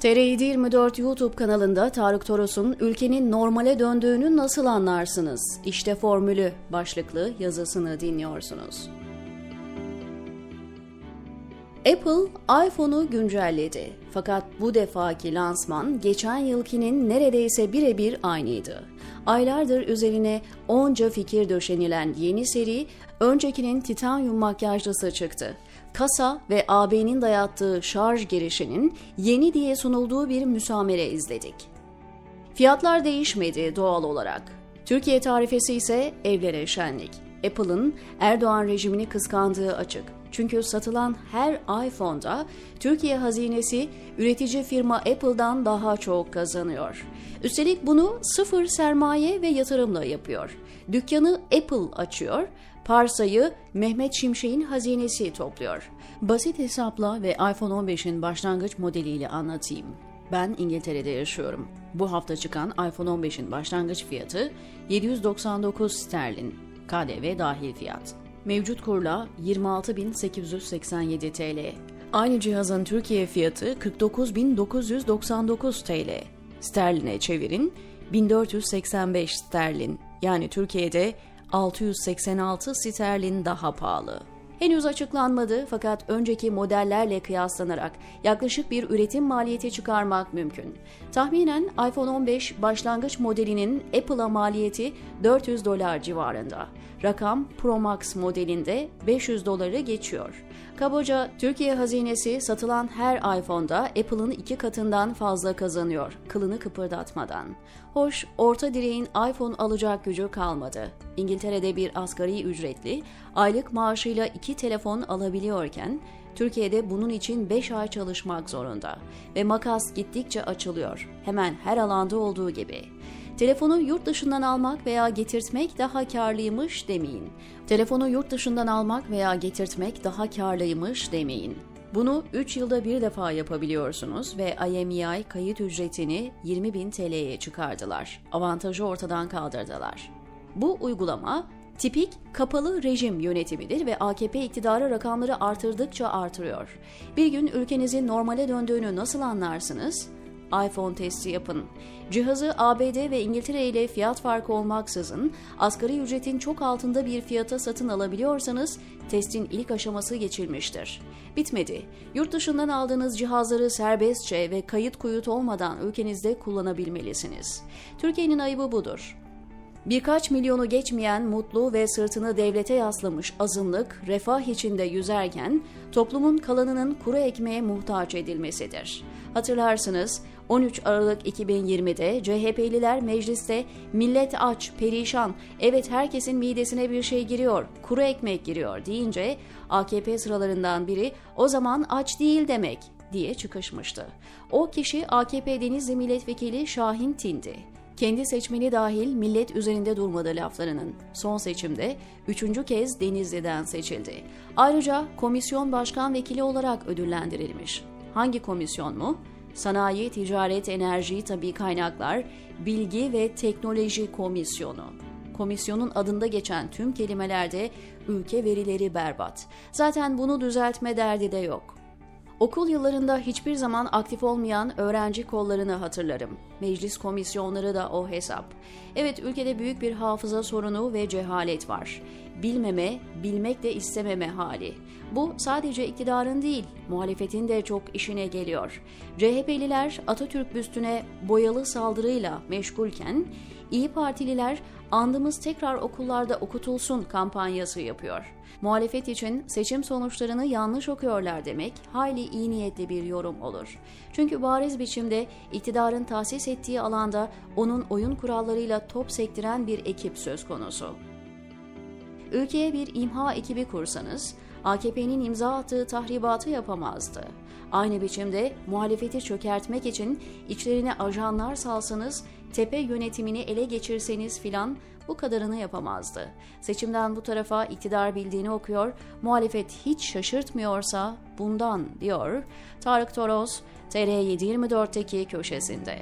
TR724 YouTube kanalında Tarık Toros'un ülkenin normale döndüğünü nasıl anlarsınız? İşte formülü başlıklı yazısını dinliyorsunuz. Apple iPhone'u güncelledi. Fakat bu defaki lansman geçen yılkinin neredeyse birebir aynıydı. Aylardır üzerine onca fikir döşenilen yeni seri öncekinin titanyum makyajlısı çıktı. Kasa ve AB'nin dayattığı şarj girişinin yeni diye sunulduğu bir müsamere izledik. Fiyatlar değişmedi doğal olarak. Türkiye tarifesi ise evlere şenlik. Apple'ın Erdoğan rejimini kıskandığı açık. Çünkü satılan her iPhone'da Türkiye hazinesi üretici firma Apple'dan daha çok kazanıyor. Üstelik bunu sıfır sermaye ve yatırımla yapıyor. Dükkanı Apple açıyor, parsayı Mehmet Şimşek'in hazinesi topluyor. Basit hesapla ve iPhone 15'in başlangıç modeliyle anlatayım. Ben İngiltere'de yaşıyorum. Bu hafta çıkan iPhone 15'in başlangıç fiyatı 799 sterlin, KDV dahil fiyat. Mevcut kurla 26.887 TL. Aynı cihazın Türkiye fiyatı 49.999 TL. Sterline çevirin 1485 sterlin. Yani Türkiye'de 686 sterlin daha pahalı. Henüz açıklanmadı fakat önceki modellerle kıyaslanarak yaklaşık bir üretim maliyeti çıkarmak mümkün. Tahminen iPhone 15 başlangıç modelinin Apple'a maliyeti 400 dolar civarında. Rakam Pro Max modelinde 500 doları geçiyor. Kabaca Türkiye hazinesi satılan her iPhone'da Apple'ın iki katından fazla kazanıyor, kılını kıpırdatmadan. Hoş, orta direğin iPhone alacak gücü kalmadı. İngiltere'de bir asgari ücretli, aylık maaşıyla iki telefon alabiliyorken, Türkiye'de bunun için 5 ay çalışmak zorunda ve makas gittikçe açılıyor. Hemen her alanda olduğu gibi. Telefonu yurt dışından almak veya getirtmek daha karlıymış demeyin. Telefonu yurt dışından almak veya getirtmek daha karlıymış demeyin. Bunu 3 yılda bir defa yapabiliyorsunuz ve IMEI kayıt ücretini 20 bin TL'ye çıkardılar. Avantajı ortadan kaldırdılar. Bu uygulama tipik kapalı rejim yönetimidir ve AKP iktidarı rakamları artırdıkça artırıyor. Bir gün ülkenizin normale döndüğünü nasıl anlarsınız? iPhone testi yapın. Cihazı ABD ve İngiltere ile fiyat farkı olmaksızın asgari ücretin çok altında bir fiyata satın alabiliyorsanız testin ilk aşaması geçilmiştir. Bitmedi. Yurt dışından aldığınız cihazları serbestçe ve kayıt kuyut olmadan ülkenizde kullanabilmelisiniz. Türkiye'nin ayıbı budur. Birkaç milyonu geçmeyen mutlu ve sırtını devlete yaslamış azınlık refah içinde yüzerken toplumun kalanının kuru ekmeğe muhtaç edilmesidir. Hatırlarsınız 13 Aralık 2020'de CHP'liler mecliste millet aç, perişan, evet herkesin midesine bir şey giriyor, kuru ekmek giriyor deyince AKP sıralarından biri o zaman aç değil demek diye çıkışmıştı. O kişi AKP Denizli Milletvekili Şahin Tindi. Kendi seçmeni dahil millet üzerinde durmadı laflarının. Son seçimde üçüncü kez Denizli'den seçildi. Ayrıca komisyon başkan vekili olarak ödüllendirilmiş. Hangi komisyon mu? Sanayi, Ticaret, Enerji, Tabi Kaynaklar, Bilgi ve Teknoloji Komisyonu. Komisyonun adında geçen tüm kelimelerde ülke verileri berbat. Zaten bunu düzeltme derdi de yok. Okul yıllarında hiçbir zaman aktif olmayan öğrenci kollarını hatırlarım. Meclis komisyonları da o hesap. Evet ülkede büyük bir hafıza sorunu ve cehalet var. Bilmeme, bilmek de istememe hali. Bu sadece iktidarın değil, muhalefetin de çok işine geliyor. CHP'liler Atatürk büstüne boyalı saldırıyla meşgulken, İyi Partililer andımız tekrar okullarda okutulsun kampanyası yapıyor. Muhalefet için seçim sonuçlarını yanlış okuyorlar demek hayli iyi niyetli bir yorum olur. Çünkü bariz biçimde iktidarın tahsis ettiği alanda onun oyun kurallarıyla top sektiren bir ekip söz konusu. Ülkeye bir imha ekibi kursanız AKP'nin imza attığı tahribatı yapamazdı. Aynı biçimde muhalefeti çökertmek için içlerine ajanlar salsanız, tepe yönetimini ele geçirseniz filan bu kadarını yapamazdı. Seçimden bu tarafa iktidar bildiğini okuyor, muhalefet hiç şaşırtmıyorsa bundan diyor Tarık Toros TR724'teki köşesinde.